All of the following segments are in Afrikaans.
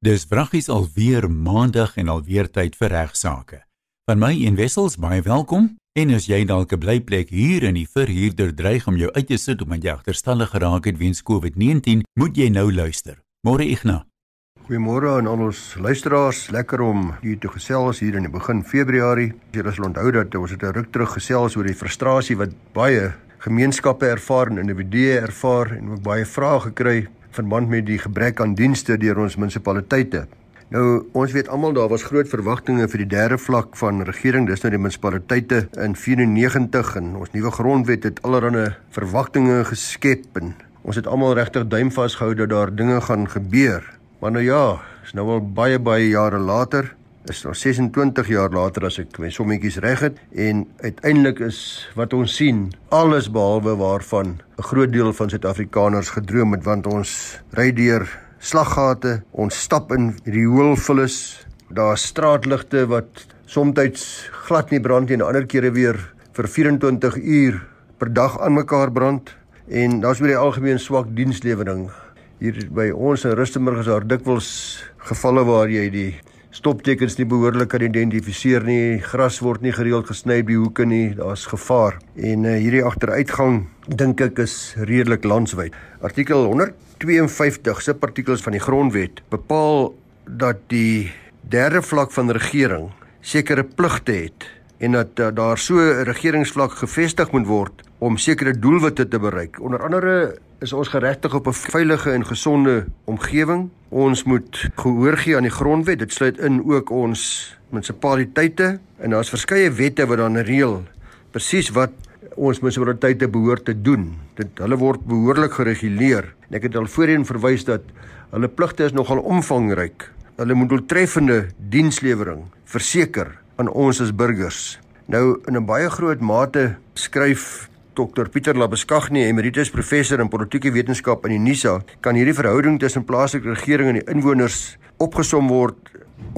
Dis vraggies alweer maandag en alweer tyd vir regsaake. Van my en Wessels baie welkom. En as jy dalk 'n blyplek hier in die verhuurder dreig om jou uit te sit omdat jy agterstallig geraak het weens COVID-19, moet jy nou luister. Môre Ignas. Goeiemôre aan al ons luisteraars. Lekker om hier te gesels hier in die begin Februarie. Jy sal onthou dat ons het 'n ruk terug gesels oor die frustrasie wat baie gemeenskappe ervaar en individue ervaar en ook baie vrae gekry verband met die gebrek aan dienste deur ons munisipaliteite. Nou, ons weet almal daar was groot verwagtinge vir die derde vlak van regering, dis nou die munisipaliteite in 94 en ons nuwe grondwet het allerlei verwagtinge geskep en ons het almal regtig duim vasgehou dat daar dinge gaan gebeur. Maar nou ja, is nou al baie baie jare later is nou 26 jaar later as ek my sommetjies reg het en uiteindelik is wat ons sien alles behalwe waarvan 'n groot deel van Suid-Afrikaners gedroom het want ons ry deur slaggate, ons stap in rioolvullis, daar is straatligte wat soms glad nie brand nie en ander kere weer vir 24 uur per dag aan mekaar brand en daar's oor die algemeen swak dienslewering. Hier by ons in Rustenburg is daar dikwels gevalle waar jy die stoptekens nie behoorlik kan identifiseer nie, gras word nie gereeld gesny by hoeke nie, daar's gevaar. En uh, hierdie agteruitgang dink ek is redelik landwyd. Artikel 152 se partikels van die grondwet bepaal dat die derde vlak van regering sekere pligte het en dat uh, daar so 'n regeringsvlak gevestig moet word om sekere doelwitte te bereik. Onder andere is ons geregtig op 'n veilige en gesonde omgewing. Ons moet gehoor gee aan die grondwet. Dit sluit in ook ons munisipaliteite en daar's verskeie wette wat dan reël presies wat ons munisipaliteite behoort te doen. Dit hulle word behoorlik gereguleer. En ek het al voorheen verwys dat hulle pligte is nogal omvangryk. Hulle moet doeltreffende dienslewering verseker aan ons as burgers. Nou in 'n baie groot mate skryf Dr Pieter Labeskagni, emeritus professor in politieke wetenskap aan die NISA, kan hierdie verhouding tussen plaaslike regering en die inwoners opgesom word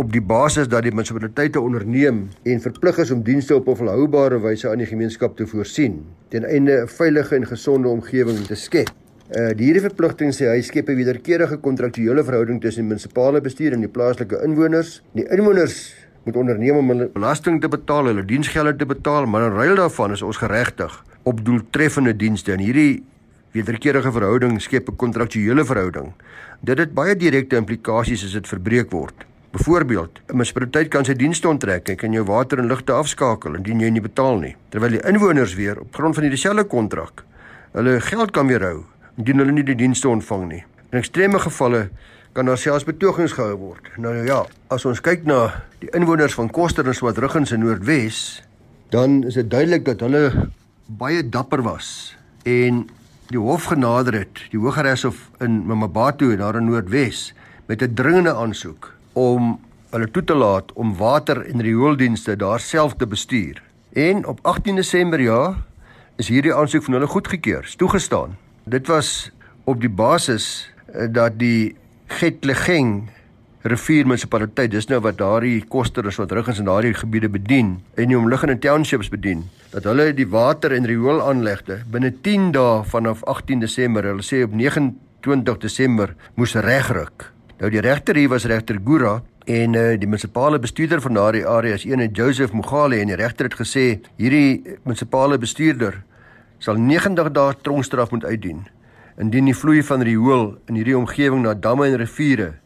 op die basis dat die munisipaliteite onderneem en verplig is om dienste op 'n volhoubare wyse aan die gemeenskap te voorsien ten einde 'n veilige en gesonde omgewing te skep. Uh die hierdie verpligting sê hy skep 'n wederkerige kontraktuele verhouding tussen die munisipale bestuur en die plaaslike inwoners. Die inwoners moet onderneem om hulle belasting te betaal, hulle diensgelde te betaal, maar in ruil daarvan is ons geregtig op doeltreffende dienste en hierdie wederkerige verhouding skep 'n kontraktuele verhouding. Dit het baie direkte implikasies as dit verbreek word. Byvoorbeeld, 'n munisipaliteit kan sy dienste onttrek en kan jou water en ligte afskakel indien jy nie betaal nie, terwyl die inwoners weer op grond van dieselfde kontrak hulle geld kan weerhou indien hulle nie die dienste ontvang nie. In ekstreme gevalle kan daar selfs betogings gehou word. Nou ja, as ons kyk na die inwoners van Koster en Swartruggens in Noordwes, dan is dit duidelik dat hulle baie dapper was en die hof genader het, die Hooggeregshof in Mmabatho daar in Noordwes met 'n dringende aansoek om hulle toe te laat om water en riooldienste daar self te bestuur. En op 18 Desember ja, is hierdie aansoek van hulle goedgekeur, toegestaan. Dit was op die basis eh, dat die Getlegeng rivier munisipaliteit, dis nou wat daardie koster is wat ruggens in daardie gebiede bedien en die omliggende townships bedien, dat hulle die water en rioolaanlegte binne 10 dae vanaf 18 Desember, hulle sê op 29 Desember moes regryk. Nou die regter hier was regter Gura en uh, die munisipale bestuurder van daardie area is ene Joseph Mogale en die regter het gesê hierdie munisipale bestuurder sal 90 dae tronkstraf moet uitdien indien die vloei van riool in hierdie omgewing na damme en riviere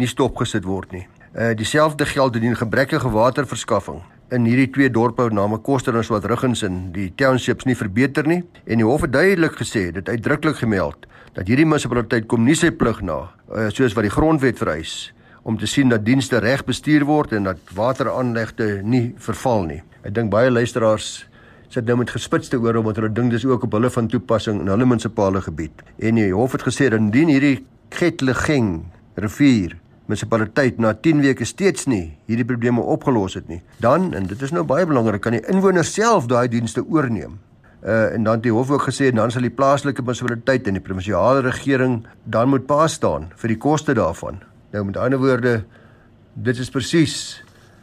nie stopgesit word nie. Uh dieselfde geld indien gebrekkige waterverskaffing in hierdie twee dorpe name Koster en Swartruggens in die townships nie verbeter nie en die hof het duidelik gesê dit uitdruklik gemeld dat hierdie munisipaliteit kom nie sy plig na uh, soos wat die grondwet vereis om te sien dat dienste reg bestuur word en dat wateraanlegte nie verval nie. Ek dink baie luisteraars sit nou met gespitste ore omdat hulle dink dis ook op hulle van toepassing in hulle munisipale gebied. En die hof het gesê dat indien hierdie Getlegeng rivier munisipaliteit na 10 weke steeds nie hierdie probleme opgelos het nie, dan en dit is nou baie belangrik, kan die inwoners self daai dienste oorneem. Uh en dan het die hof ook gesê dan sal die plaaslike munisipaliteit en die provinsiale regering dan moet pa staan vir die koste daarvan. Nou met ander woorde, dit is presies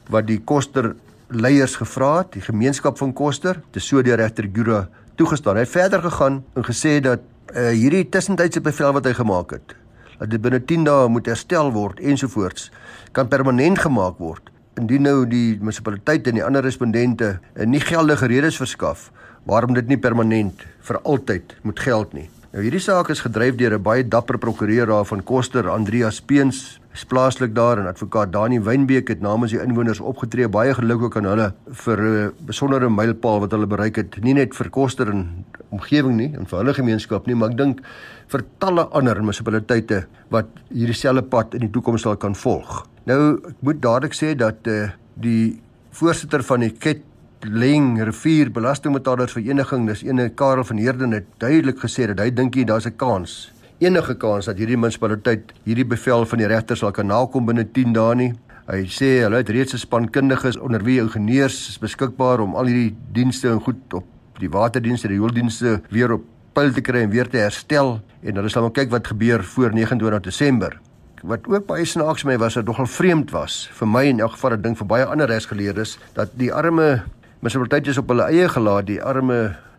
wat die koster leiers gevra het, die gemeenskap van Koster, te so deur regter Gura toegestaan. Hy het verder gegaan en gesê dat uh hierdie tussentydse bevel wat hy gemaak het, dat dit binne 10 dae moet herstel word ensovoorts, kan permanent gemaak word. Indien nou die munisipaliteit en die ander respondente nie geldige redes verskaf waarom dit nie permanent vir altyd moet geld nie. Nou hierdie saak is gedryf deur 'n baie dapper prokureur daar van Koster, Andreas Peens, is plaaslik daar en advokaat Dani Wynbeek het namens die inwoners opgetree. Baie geluk ook aan hulle vir 'n besondere mylpaal wat hulle bereik het, nie net vir Koster en omgewing nie en vir hulle gemeenskap nie, maar ek dink vir talle ander munisipaliteite wat hierdie selfde pad in die toekoms sal kan volg. Nou, ek moet dadelik sê dat uh, die voorsitter van die Ket Leng Rivier Belastingbetalers Vereniging, dis ene Karel van Heerden het duidelik gesê dat hy dink hier daar's 'n kans, enige kans dat hierdie munisipaliteit hierdie bevel van die regter sal kan nakom binne 10 dae nie. Hy sê hulle het reeds 'n span kundiges onder wie ingenieurs beskikbaar om al hierdie dienste en goed op die waterdienste, die hulpdienste weer op pyl te kry en weer te herstel en hulle sal maar kyk wat gebeur voor 29 Desember wat ook baie snaaks my was dat nogal vreemd was vir my in elk geval 'n ding vir baie ander regsgeleerdes dat die arme munisipaliteit is op hulle eie gelaat die arme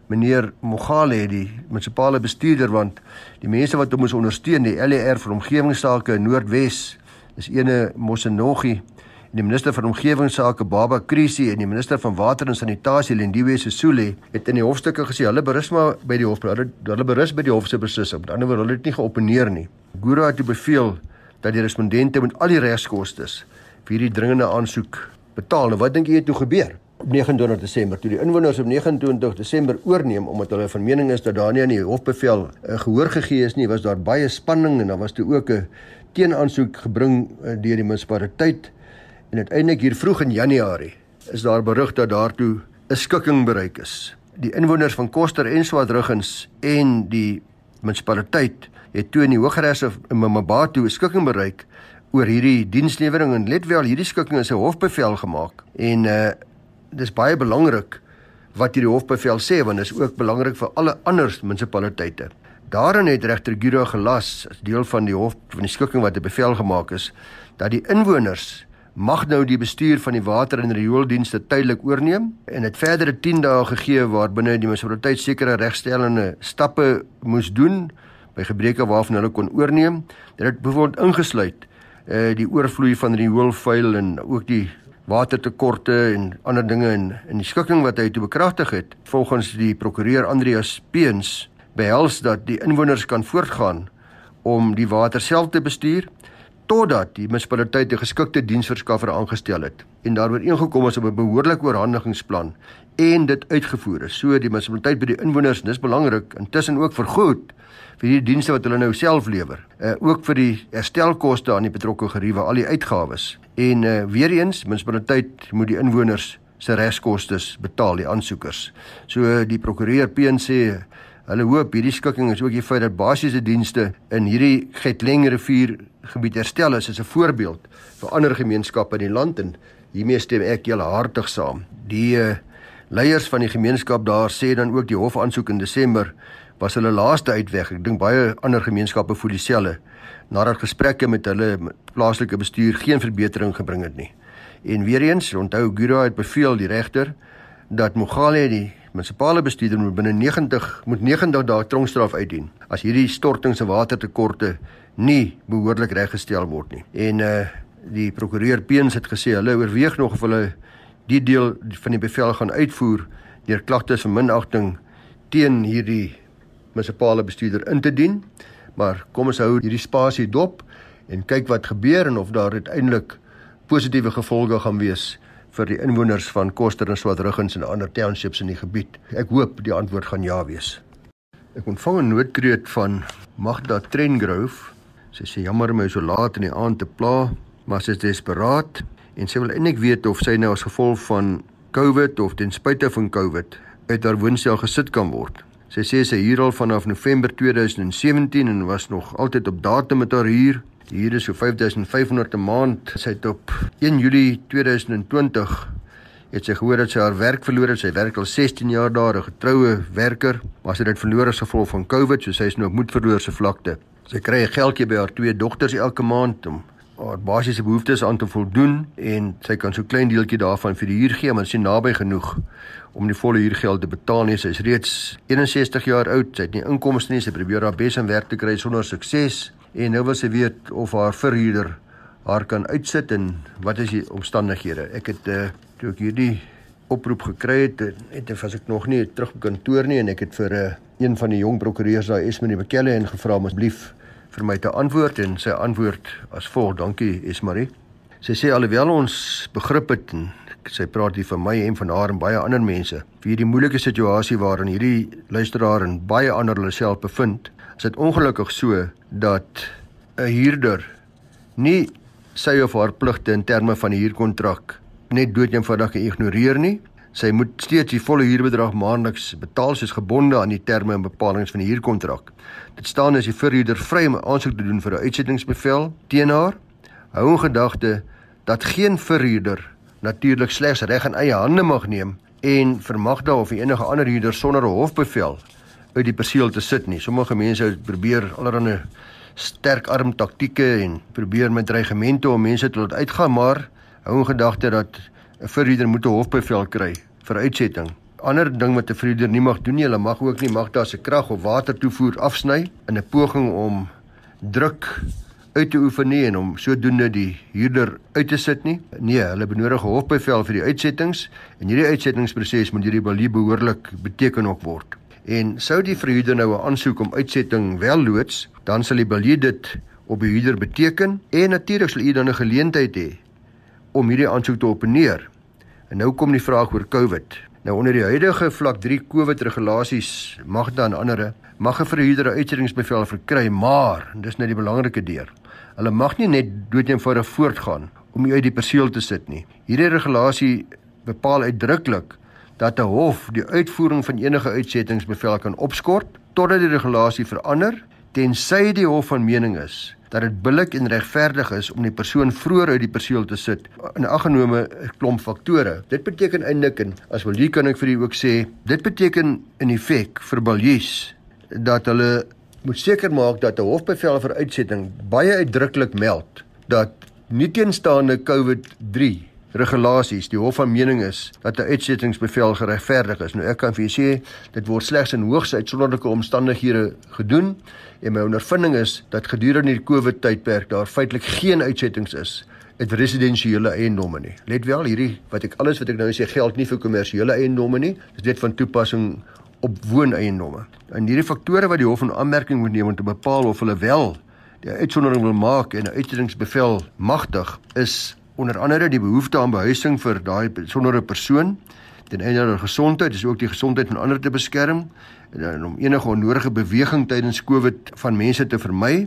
meneer Mogale die munisipale bestuurder want die mense wat hom moes ondersteun die LER vir omgewingsake in Noordwes is ene Mosenogi die minister van omgewingsake Baba Krisi en die minister van water en sanitasie Lindiwe Sesule het in die hofstukke gesê hulle berus maar by die hof hulle hulle berus by die hof se beslissing met ander woorde hulle het nie geoponeer nie. Guru het beveel dat die respondente met al die regskoste vir hierdie dringende aansoek betaal. Nou wat dink jy het toe gebeur 29 Desember toe die inwoners op 29 Desember oorneem omdat hulle van mening is dat daar nie aan die hofbevel uh, gehoor gegee is nie was daar baie spanning en daar was toe ook 'n teenaansoek gebring uh, deur die munisipaliteit. En uiteindelik hier vroeg in Januarie is daar berig dat daartoe 'n skikking bereik is. Die inwoners van Koster en Swartruggens en die munisipaliteit het toe in die Hooggeregshof in Mmabatho 'n skikking bereik oor hierdie dienslewering en let wel hierdie skikking is 'n hofbevel gemaak en uh dis baie belangrik wat hierdie hofbevel sê want dit is ook belangrik vir alle ander munisipaliteite. Daarin het regter Giro gelas as deel van die hof van die skikking wat 'n bevel gemaak is dat die inwoners mag nou die bestuur van die water en riooldienste tydelik oorneem en het verdere 10 dae gegee waarbinne die munisipaliteit sekere regstellende stappe moes doen by gebreke waarvan hulle kon oorneem. Dit het byvoorbeeld ingesluit uh die oorvloei van rioolvuil en ook die watertekorte en ander dinge in in die skikking wat hy toe bekragtig het volgens die prokureur Andreas Peens behels dat die inwoners kan voortgaan om die water self te bestuur totdat die munisipaliteit 'n geskikte diensverskaffer aangestel het en daaroor ingekom is op 'n behoorlike oorhandigingsplan en dit uitgevoer is. So die munisipaliteit by die inwoners, dis belangrik, intussen ook vergoed vir die dienste wat hulle nou self lewer. Uh ook vir die herstelkoste aan die betrokke geriewe, al die uitgawes. En uh weer eens, munisipaliteit moet die inwoners se regskoste betaal, die aansoekers. So uh, die prokureur PN sê hulle hoop hierdie skikking is ook die feit dat basiese dienste in hierdie Getleng rivier gebied herstel is as 'n voorbeeld vir ander gemeenskappe in die land en hiermee stem ek julle hartig saam. Die uh, leiers van die gemeenskap daar sê dan ook die hofaansoek in Desember was hulle laaste uitweg. Ek dink baie ander gemeenskappe voel dieselfde nadat gesprekke met hulle plaaslike bestuur geen verbetering gebring het nie. En weer eens, onthou Gura het beveel die regter dat Mogale die munisipale bestuurder moet binne 90 moet 90 dae tronkstraf uitdien as hierdie stortings en watertekorte nie behoorlik reggestel word nie. En uh die prokureur Peens het gesê hulle oorweeg nog of hulle die deel van die bevel gaan uitvoer deur klagtes van minagting teen hierdie munisipale bestuurder in te dien. Maar kom ons hou hierdie spasie dop en kyk wat gebeur en of daar uiteindelik positiewe gevolge gaan wees vir die inwoners van Koster en Swartruggens en ander townships in die gebied. Ek hoop die antwoord gaan ja wees. Ek ontvang 'n noodkreet van Magda Trengrove Sy sê jammer my so laat in die aand te pla, maar sy is desperaat en sy wil eintlik weet of sy nou as gevolg van COVID of ten spyte van COVID uit haar woonstel gesit kan word. Sy sê sy huur al vanaf November 2017 en was nog altyd op datum met haar huur. Hier is so 5500 'n maand. Sy het op 1 Julie 2020 het sy gehoor dat sy haar werk verloor het. Sy werk al 16 jaar daar, 'n getroue werker, maar sy het dit verloor as gevolg van COVID, so sy is nou op moedverloorse vlakte. Sy kry 'n geldjie by haar twee dogters elke maand om haar basiese behoeftes aan te voldoen en sy kan so klein deeltjie daarvan vir die huur gee, maar is naby genoeg om die volle huurgeld te betaal nie. Sy is reeds 61 jaar oud, sy het nie inkomste nie, sy probeer haar bes om werk te kry sonder sukses en nou wil sy weet of haar verhuurder haar kan uitsit en wat is die omstandighede. Ek het uh, toe ek hierdie oproep gekry het, het ek was ek nog nie terug by kantoor nie en ek het vir 'n uh, een van die jong prokureurs daar Esmarie Bekelle en gevra asseblief vir my te antwoord en sy antwoord as volg: Dankie Esmarie. Sy sê alhoewel ons begrip het en sy praat hier vir my en van haar en baie ander mense vir hierdie moeilike situasie waarin hierdie luisteraar en baie ander hulle self bevind, is dit ongelukkig so dat 'n huurder nie sy of haar pligte in terme van die huurkontrak net doodeenvoudig ignoreer nie. Sy moet steeds die volle huurbedrag maandeliks betaal soos gebonde aan die terme en bepalinge van die huurkontrak. Dit staan as die verhuurder vry om aansoek te doen vir 'n uitsettingsbevel teen haar. Hou in gedagte dat geen verhuurder natuurlik slegs reg in eie hande mag neem en vermag daar of enige ander huurder sonder 'n hofbevel uit die perseel te sit nie. Sommige mense probeer allerlei sterk arm taktieke en probeer met dreigemente om mense te laat uitgaan, maar hou in gedagte dat 'n verhuurder moet 'n hofbevel kry vir uitsetting. Ander ding wat 'n verhuurder nie mag doen nie, hulle mag ook nie mag daar se krag of water toevoer afsny in 'n poging om druk uit te oefen nie en om sodoende die huurder uit te sit nie. Nee, hulle benodig 'n hofbevel vir die uitsettings en hierdie uitsettingsproses moet hierdie balie behoorlik beteken ook word. En sou die verhuurder nou 'n aansoek om uitsetting wel loods, dan sal die balie dit op die huurder beteken en natuurlik sal u dan 'n geleentheid hê om hierdie aansoek te opneer. En nou kom die vraag oor COVID. Nou onder die huidige vlak 3 COVID regulasies mag dan andere mag 'n verhuurder 'n uitsettingsbevel verkry, maar dis net die belangrike deur. Hulle mag nie net doodeenvoudig voortgaan om uit die perseel te sit nie. Hierdie regulasie bepaal uitdruklik dat 'n hof die uitvoering van enige uitsettingsbevel kan opskort totdat die regulasie verander tensy die hof van mening is dat dit billik en regverdig is om die persoon vroeër uit die perseel te sit in aggenome 'n klomp faktore. Dit beteken eintlik en as wil hier kan ek vir u ook sê, dit beteken in effek vir baljies dat hulle moet seker maak dat 'n hofbevel vir uitsetting baie uitdruklik meld dat nie teenstaande COVID-3 regulasies die hof van mening is dat 'n uitsettingsbevel geregverdig is. Nou ek kan vir julle sê dit word slegs in hoogs uitsonderlike omstandighede gedoen en my ondervinding is dat gedurende die COVID tydperk daar feitelik geen uitsettings is uit residensiële eiendomme nie. Let wel hierdie wat ek alles wat ek nou sê geld nie vir kommersiële eiendomme nie. Dis net van toepassing op wooneiendomme. En hierdie faktore wat die hof in aanmerking moet neem om te bepaal of hulle wel die uitsondering wil maak en 'n uitsettingsbevel magtig is onder andere die behoefte aan behuising vir daai besondere persoon. Ten einde hulle gesondheid is ook die gesondheid van ander te beskerm en om enige onnodige beweging tydens Covid van mense te vermy.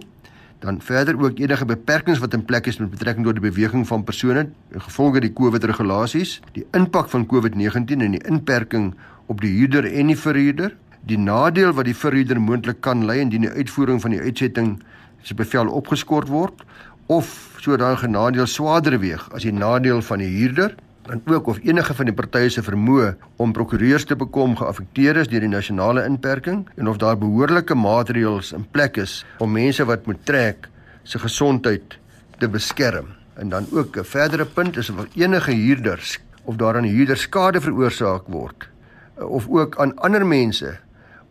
Dan verder ook enige beperkings wat in plek is met betrekking tot die beweging van persone gevolge die Covid regulasies die impak van Covid-19 en die inperking op die huurder en die verhuurder. Die nadeel wat die verhuurder moontlik kan ly indien die uitvoering van die uitsetting se bevel opgeskort word of sodanige nadeel swaarder weeg as die nadeel van die huurder en ook of enige van die partye se vermoë om prokureurs te bekom geaffekteer is deur die nasionale inperking en of daar behoorlike maatreëls in plek is om mense wat moet trek se gesondheid te beskerm. En dan ook 'n verdere punt is of enige huurders of daar aan huurder skade veroorsaak word of ook aan ander mense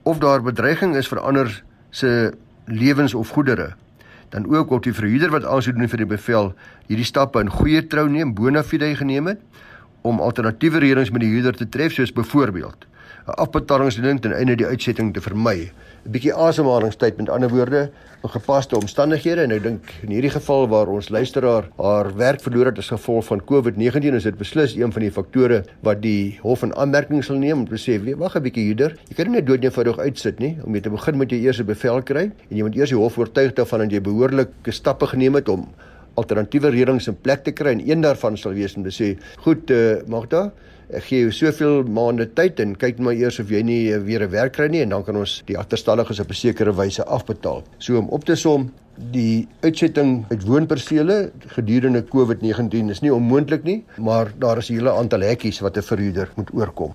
of daar bedreiging is vir ander se lewens of goedere dan ook op die verhuurder wat aansoek doen vir die bevel hierdie stappe in goeie trou neem, bona fide geneem het om alternatiewe reëlings met die huurder te tref soos byvoorbeeld 'n afbetalingsleening ten einde die uitsetting te vermy. 'n Bietjie asemhalingstyd met ander woorde, 'n gepaste omstandighede en ek dink in hierdie geval waar ons luisteraar haar werk verloor het as gevolg van COVID-19 is dit beslis een van die faktore wat die hof in aanmerking sal neem om te sê, "Wag 'n bietjie huurder, jy kan nie net doodnoodig uitsit nie. Om jy te begin moet jy eers 'n bevel kry en jy moet eers die hof oortuig daarvan dat jy behoorlike stappe geneem het om alternatiewe reëlings in plek te kry en een daarvan sal wees om te sê, "Goed, uh, Magda, gee jou soveel maande tyd en kyk maar eers of jy nie uh, weer 'n werk kry nie en dan kan ons die agterstalliges op 'n sekere wyse afbetaal." So om op te som, die uitsetting uit woonpersele gedurende COVID-19 is nie onmoontlik nie, maar daar is 'n hele aantal hekkies wat 'n verhuurder moet oorkom.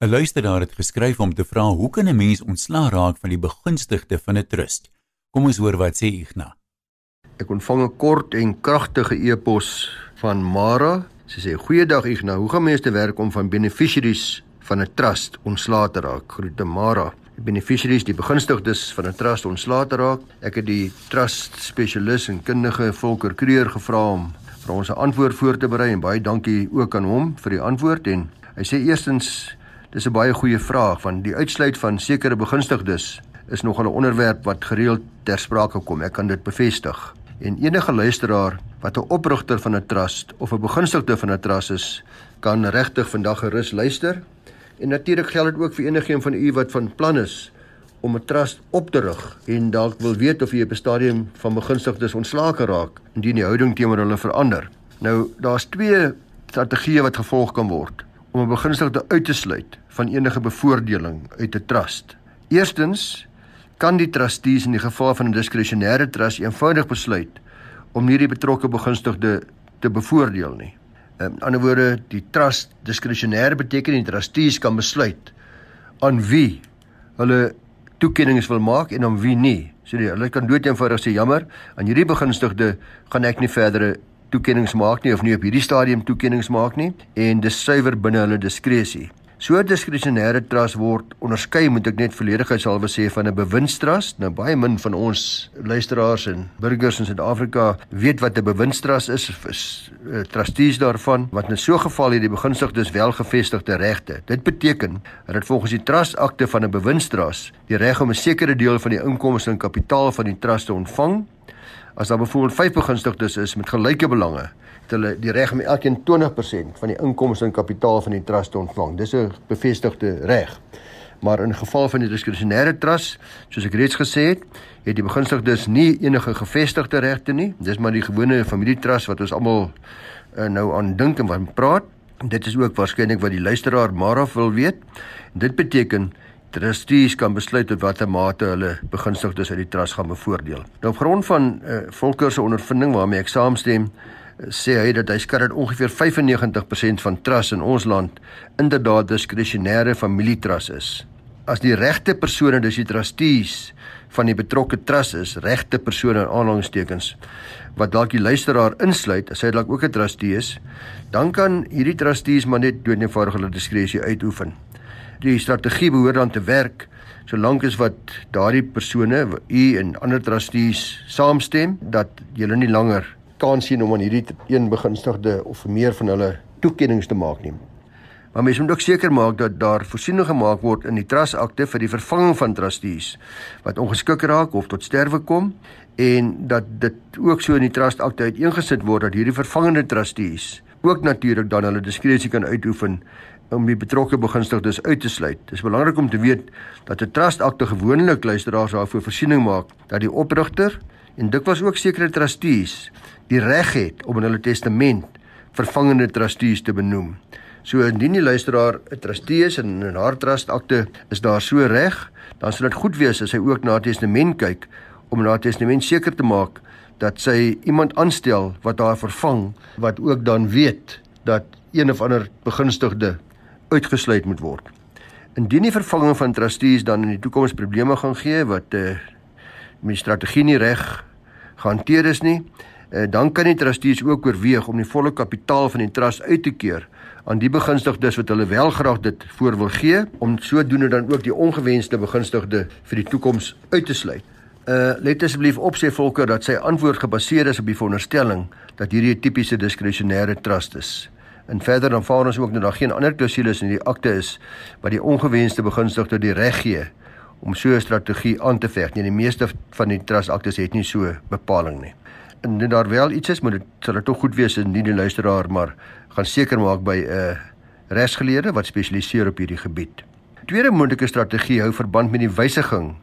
'n Luisteraar het geskryf om te vra hoe kan 'n mens ontslaa raak van die begunstigde van 'n trust? Kom ons hoor wat sê Ignas. Ek ontvang 'n kort en kragtige e-pos van Mara. Sy sê: "Goeiedag Ignas, hoe gaan mense te werk om van beneficiaries van 'n trust ontslae te raak?" Groete Mara. die beneficiaries, die begunstigdes van 'n trust ontslae te raak. Ek het die trust spesialis en kundige Volker Kreer gevra om vir ons 'n antwoord voor te berei en baie dankie ook aan hom vir die antwoord en hy sê eerstens dis 'n baie goeie vraag want die uitsluit van sekere begunstigdes is nogal 'n onderwerp wat gereeld ter sprake kom. Ek kan dit bevestig. En enige luisteraar wat 'n oprigter van 'n trust of 'n begunstigde van 'n trust is, kan regtig vandag gerus luister. En natuurlik geld dit ook vir enigiemand van u wat van plan is om 'n trust op te rig en dalk wil weet of jy op 'n stadium van begunstigdes ontslae raak indien die houding teenoor hulle verander. Nou, daar's twee strategieë wat gevolg kan word om 'n begunstigde uit te sluit van enige bevoordeling uit 'n trust. Eerstens kan die trustees in die geval van 'n diskresionêre trust eenvoudig besluit om nie die betrokke begunstigde te bevoordeel nie. In ander woorde, die trust diskresionêr beteken die trustees kan besluit aan wie hulle toekennings wil maak en aan wie nie. So die, hulle kan dood eenvoudig sê jammer, aan hierdie begunstigde gaan ek nie verdere toekennings maak nie of nie op hierdie stadium toekennings maak nie en dis suiwer binne hulle diskresie. So 'n diskresionêre trust word onderskei moet ek net volledigheidshalwe sê van 'n bewinstrust. Nou baie min van ons luisteraars en burgers in Suid-Afrika weet wat 'n bewinstrust is, is uh, trustees daarvan wat in so 'n geval hierdie begunstigdes wel gevestigde regte. Dit beteken dat dit volgens die trustakte van 'n bewinstrust die reg om 'n sekere deel van die inkomste en kapitaal van die trust te ontvang as daar byvoorbeeld vyf begunstigdes is met gelyke belange hulle die reg om elkeen 20% van die inkomste en kapitaal van die trust te ontvang. Dis 'n bevestigde reg. Maar in geval van die diskresionêre trust, soos ek reeds gesê het, het die begunstigdes nie enige gevestigde regte nie. Dis maar die gewone familietrust wat ons almal uh, nou aan dink en van praat. Dit is ook waarskynlik wat die luisteraar Maraf wil weet. Dit beteken trustees kan besluit tot watter mate hulle begunstigdes uit die trust gaan bevoordeel. Nou op grond van uh, Volker se ondervinding waarmee ek saamstem, sê hy dat hy skat dat ongeveer 95% van trusts in ons land inderdaad diskresionêre familietrust is. As die regte persone dis die trustees van die betrokke trust is, regte persone in aanhalingstekens wat dalk die luisteraar insluit, as hy dalk ook 'n trustee is, dan kan hierdie trustees maar net doodnoodig hulle diskresie uitoefen. Die strategie behoort dan te werk solank as wat daardie persone, u en ander trustees saamstem dat julle nie langer kans sien om aan hierdie een begunstigde of meer van hulle toekennings te maak nie. Maar mens moet ook seker maak dat daar voorsiening gemaak word in die trustakte vir die vervanging van trustees wat ongeskik raak of tot sterwe kom en dat dit ook so in die trustakte uiteengesit word dat hierdie vervangende trustees ook natuurlik dan hulle diskresie kan uitoefen om die betrokke begunstigdes uit te sluit. Dit is belangrik om te weet dat 'n trustakte gewoonlik luisteraars daarvoor voorsiening maak dat die oprigter en dikwels ook sekere trustees die reg het om in hulle testament vervangende trustees te benoem. So indien die luisteraar 'n trustee is en in haar trustakte is daar so reg, dan sal dit goed wees as hy ook na testament kyk om na testament seker te maak dat sy iemand aanstel wat haar vervang wat ook dan weet dat een of ander begunstigde uitgesluit moet word. Indien die vervanging van trustees dan in die toekoms probleme gaan gee wat 'n uh, met strategie nie reg gehanteer is nie, dan kan die trustees ook oorweeg om die volle kapitaal van die trust uit te keer aan die begunstigdes wat hulle wel graag dit voor wil gee om sodoende dan ook die ongewenste begunstigde vir die toekoms uit te sluit. Uh let asseblief op sê Volker dat sy antwoord gebaseer is op die veronderstelling dat hierdie 'n tipiese diskresionêre trust is. En verder dan vaar ons ook dat daar geen ander klousules in die akte is wat die ongewenste begunstigde die reg gee om so 'n strategie aan te veg. Nee, die meeste van die trust aktes het nie so bepaling nie indien daar wel iets is, moet dit sal dit tog goed wees indien die luisteraar maar gaan seker maak by 'n uh, regsgeleerde wat spesialiseer op hierdie gebied. Tweede moontlike strategie hou verband met die wysiging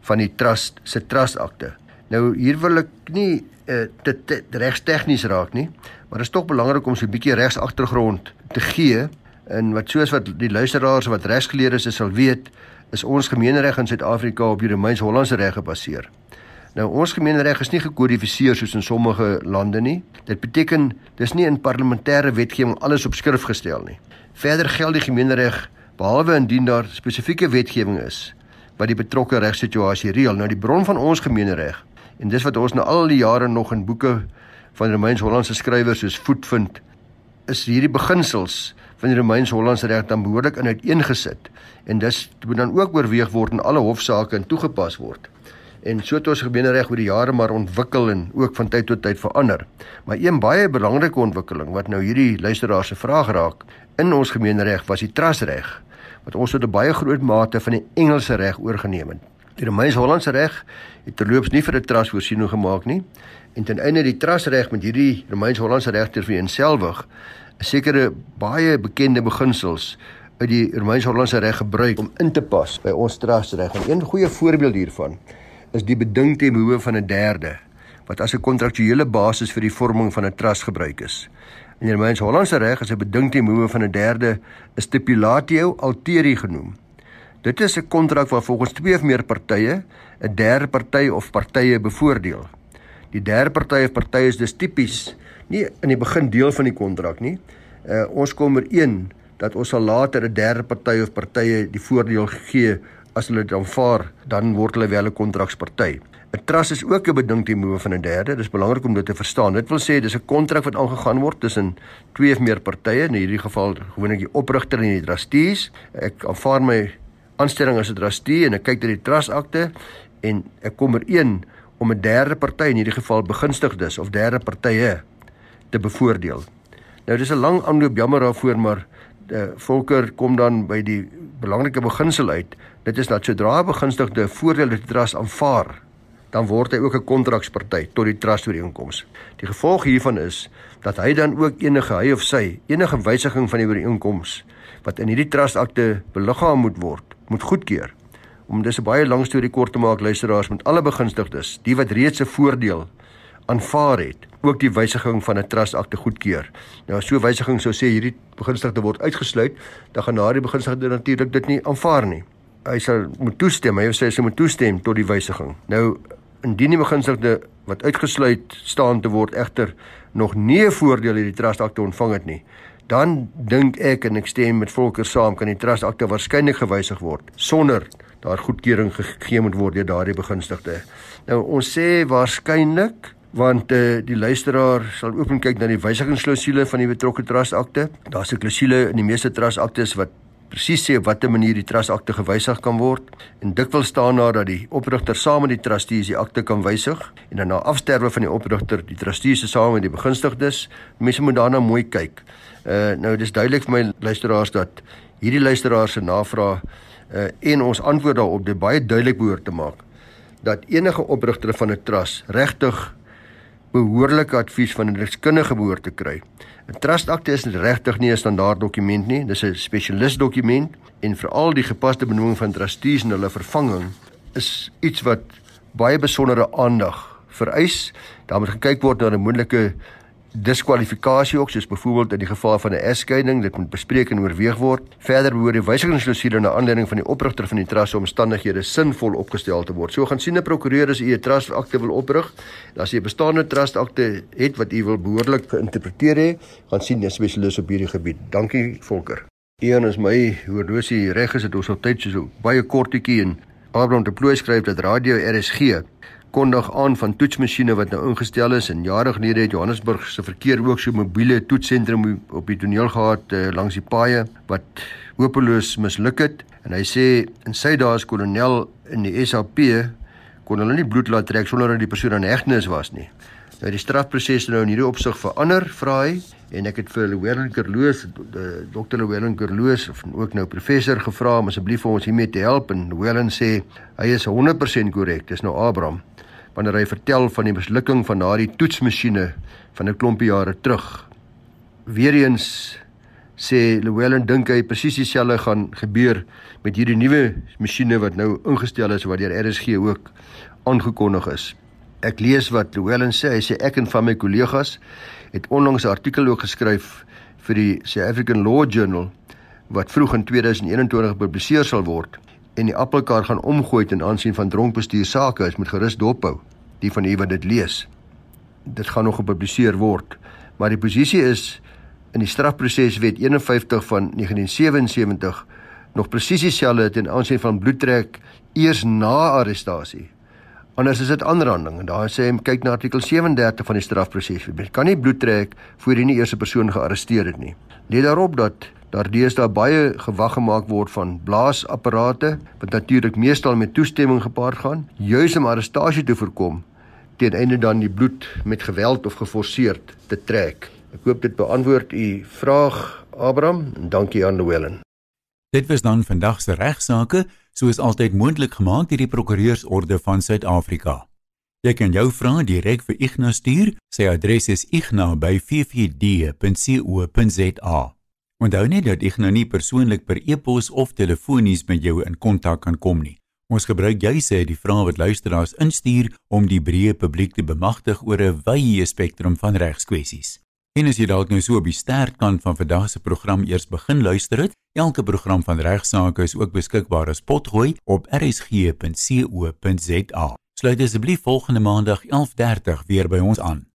van die trust se trustakte. Nou hier wil ek nie uh, te, te regstegnies raak nie, maar dit is tog belangrik om so 'n bietjie regsagtergrond te gee en wat soos wat die luisteraars wat regsgeleerdes is sal weet, is ons gemeenereg in Suid-Afrika op die Romeins-Hollandse reg gebaseer. Nou ons gemeenereg is nie gekodifiseer soos in sommige lande nie. Dit beteken dis nie in parlementêre wetgewing alles op skrif gestel nie. Verder geld die gemeenereg behalwe indien daar spesifieke wetgewing is wat die betrokke regsituasie reël. Nou die bron van ons gemeenereg en dis wat ons nou al die jare nog in boeke van Romeins-Hollandse skrywers soos voetvind is hierdie beginsels van die Romeins-Hollandse reg dan behoorlik in uiteengesit en dis moet dan ook oorweeg word in alle hofsaake en toegepas word. En so het ons gemeenereg oor die jare maar ontwikkel en ook van tyd tot tyd verander. Maar een baie belangrike ontwikkeling wat nou hierdie luisteraar se vraag raak in ons gemeenereg was die trusreg wat ons tot 'n baie groot mate van die Engelse reg oorgeneem het. Die Romeins-Hollandse reg het terloops nie vir 'n trust voorsiening gemaak nie en ten einde die trusreg met hierdie Romeins-Hollandse reg te vereenselwig, 'n sekere baie bekende beginsels uit die Romeins-Hollandse reg gebruik om in te pas by ons trusreg. En een goeie voorbeeld hiervan is die beding ten behoeve van 'n derde wat as 'n kontraktuele basis vir die vorming van 'n trust gebruik is. In die Romeins-Hollandse reg is 'n beding ten behoeve van 'n derde 'n stipulatio alteri genoem. Dit is 'n kontrak waar volgens twee of meer partye 'n derde party of partye bevoordeel. Die derde party of partye is dus tipies nie in die begin deel van die kontrak nie. Uh, ons kom ooreen dat ons sal later 'n derde party of partye die voordeel gee as hulle dit aanvaar, dan word hulle wel 'n kontraksparty. 'n Trust is ook 'n beding te moe van 'n derde. Dis belangrik om dit te verstaan. Dit wil sê dis 'n kontrak wat aangegaan word tussen twee of meer partye, in hierdie geval gewoonlik die oprigter en die trustees. Ek aanvaar my aanstelling as 'n trustee en ek kyk na die trustakte en ek kom ooreen om 'n derde party in hierdie geval begunstigdes of derde partye te bevoordeel. Nou dis 'n lang aanloop jammer daarvoor, maar uh, Volker kom dan by die belangrike beginsel uit. Dit is dat sodra begunstigde voordeel uit die trust aanvaar, dan word hy ook 'n kontraksparty tot die trust ooreenkoms. Die gevolg hiervan is dat hy dan ook enige hy of sy enige wysiging van die ooreenkoms wat in hierdie trustakte beliggaam moet word, moet goedkeur. Om dis 'n baie lang storie kort te maak, luisteraars met alle begunstigdes, die wat reeds 'n voordeel aanvaar het, ook die wysiging van 'n trustakte goedkeur. Nou as so 'n wysiging sou sê hierdie begunstigde word uitgesluit, dan gaan daardie begunstigde natuurlik dit nie aanvaar nie. Hy sal moet toestem, hy sê hy moet toestem tot die wysiging. Nou indien die begunstigde wat uitgesluit staan te word egter nog nie 'n voordeel hierdie trustakte ontvang het nie, dan dink ek en ek stem met Volker saam kan die trustakte waarskynlik gewysig word sonder daar goedkeuring gegee moet word deur daardie begunstigde. Nou ons sê waarskynlik want uh, die luisteraar sal ook kyk na die wysigingsklausule van die betrokke trustakte. Daar's 'n klausule in die meeste trustaktes wat presies sê op watter manier die trustakte gewysig kan word en dikwels staan daar dat die oprigter saam met die trustees die akte kan wysig en dan na afsterwe van die oprigter die trustees se saam met die begunstigdes. Mense moet daarna mooi kyk. Uh nou dis duidelik vir my luisteraars dat hierdie luisteraars se navraag uh en ons antwoord daarop dit baie duidelik behoort te maak dat enige oprigter van 'n trust regtig behoorlike advies van 'n deskundige behoort te kry. 'n Trustakte is regtig nie 'n standaard dokument nie, dis 'n spesialis dokument en veral die gepaste benoeming van trustees en hulle vervanging is iets wat baie besondere aandag vereis. Daar moet gekyk word na 'n moontlike diskwalifikasie ook soos byvoorbeeld in die geval van 'n egskeiding dit moet bespreek en oorweeg word. Verder behoort die wysigingsklausule na aanleiding van die oprigter van die trust omstandighede sinvol opgestel te word. So gaan sien 'n prokureur as u 'n trust akte wil oprig. As u 'n bestaande trust akte het wat u wil behoorlik geïnterpreteer hê gaan sien 'n spesialis op hierdie gebied. Dankie Volker. Een is my horlosie reg is dit ons op tyd so baie kortetjie en Abraham de Plooi skryf dat radio RSG kondig aan van toetsmasjiene wat nou ingestel is en jare gelede het Johannesburg se verkeer ook so mobiele toetsentrum op die toneel gehad uh, langs die paaie wat hopeloos misluk het en hy sê in sy dae as kolonel in die SAP kon hulle nie bloed laat trek sonder dat die persoon aan hegtenis was nie. Nou die strafproses nou in hierdie opsig verander, vra hy en ek het vir Llewellyn Kerloos, Dr. Llewellyn Kerloos of ook nou professor gevra om asseblief vir ons hiermee te help en Llewellyn sê hy is 100% korrek. Dis nou Abraham wanneer hy vertel van die mislukking van daardie toetsmasjiene van 'n klompie jare terug. Weereens sê Llewellyn dink hy presies dieselfde gaan gebeur met hierdie nuwe masjiene wat nou ingestel is wat deur RSG ook aangekondig is. Ek lees wat Llewellyn sê, hy sê ek en van my kollegas het onlangs 'n artikel ook geskryf vir die South African Law Journal wat vroeg in 2021 gepubliseer sal word en die appelkar gaan omgooi ten aansien van dronkbestuur sake is met gerus dophou die van u wat dit lees. Dit gaan nog gepubliseer word maar die posisie is in die strafproseswet 51 van 1977 nog presies dieselfde ten aansien van bloedtrek eers na arrestasie anders is dit aanranding en daar sê hy kyk na artikel 37 van die strafproseswet kan nie bloedtrek voor jy nie eers 'n persoon gearresteer het nie. Let daarop dat daar deesdae baie gewag gemaak word van blaasapparate wat natuurlik meestal met toestemming gepaard gaan, juis om arrestasie te voorkom teen einde dan die bloed met geweld of geforseerd te trek. Ek hoop dit beantwoord u vraag Abraham en dankie aan Llewellyn. Dit was dan vandag se regsaake, soos altyd moontlik gemaak deur die Prokureursorde van Suid-Afrika. Jy kan jou vrae direk vir Ignas stuur. Sy adres is igna@ffd.co.za. Onthou net dat ek nou nie persoonlik per e-pos of telefonies met jou in kontak kan kom nie. Ons gebruik sê die vrae wat luisteraars instuur om die breë publiek te bemagtig oor 'n wye spektrum van regskwessies. En as jy dalk nou so op die sterkant van vandag se program eers begin luister het, elke program van regsaake is ook beskikbaar as potgooi op rsg.co.za. Sluit asseblief volgende maandag 11:30 weer by ons aan.